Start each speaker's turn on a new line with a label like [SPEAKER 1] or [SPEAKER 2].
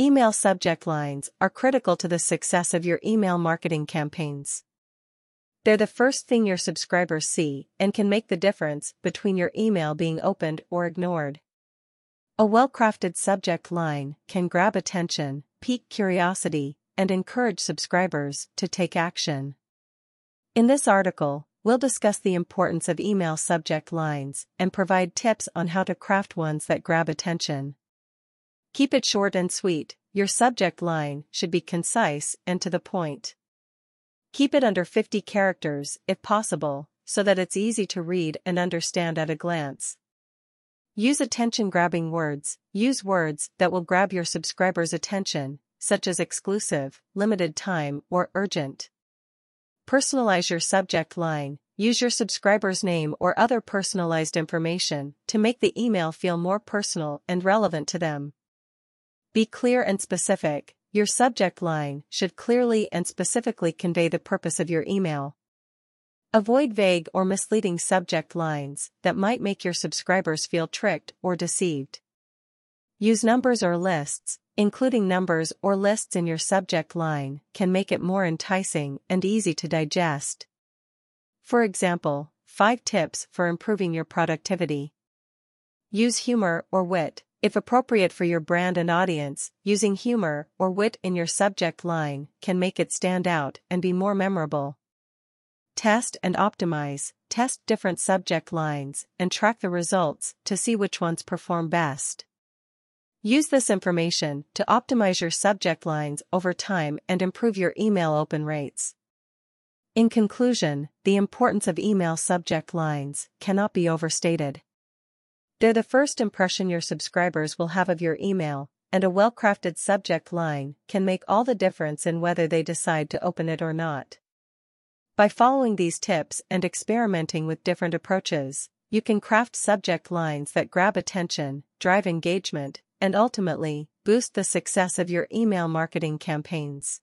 [SPEAKER 1] Email subject lines are critical to the success of your email marketing campaigns. They're the first thing your subscribers see and can make the difference between your email being opened or ignored. A well-crafted subject line can grab attention, pique curiosity, and encourage subscribers to take action. In this article, we'll discuss the importance of email subject lines and provide tips on how to craft ones that grab attention. Keep it short and sweet, your subject line should be concise and to the point. Keep it under 50 characters, if possible, so that it's easy to read and understand at a glance. Use attention-grabbing words. Use words that will grab your subscribers' attention, such as exclusive, limited time, or urgent. Personalize your subject line. Use your subscriber's name or other personalized information to make the email feel more personal and relevant to them. Be clear and specific, your subject line should clearly and specifically convey the purpose of your email. Avoid vague or misleading subject lines that might make your subscribers feel tricked or deceived. Use numbers or lists, including numbers or lists in your subject line can make it more enticing and easy to digest. For example, 5 tips for improving your productivity. Use humor or wit, if appropriate for your brand and audience, using humor or wit in your subject line can make it stand out and be more memorable. Test and optimize, test different subject lines and track the results to see which ones perform best. Use this information to optimize your subject lines over time and improve your email open rates. In conclusion, the importance of email subject lines cannot be overstated. They're the first impression your subscribers will have of your email, and a well-crafted subject line can make all the difference in whether they decide to open it or not. By following these tips and experimenting with different approaches, you can craft subject lines that grab attention, drive engagement, and ultimately, boost the success of your email marketing campaigns.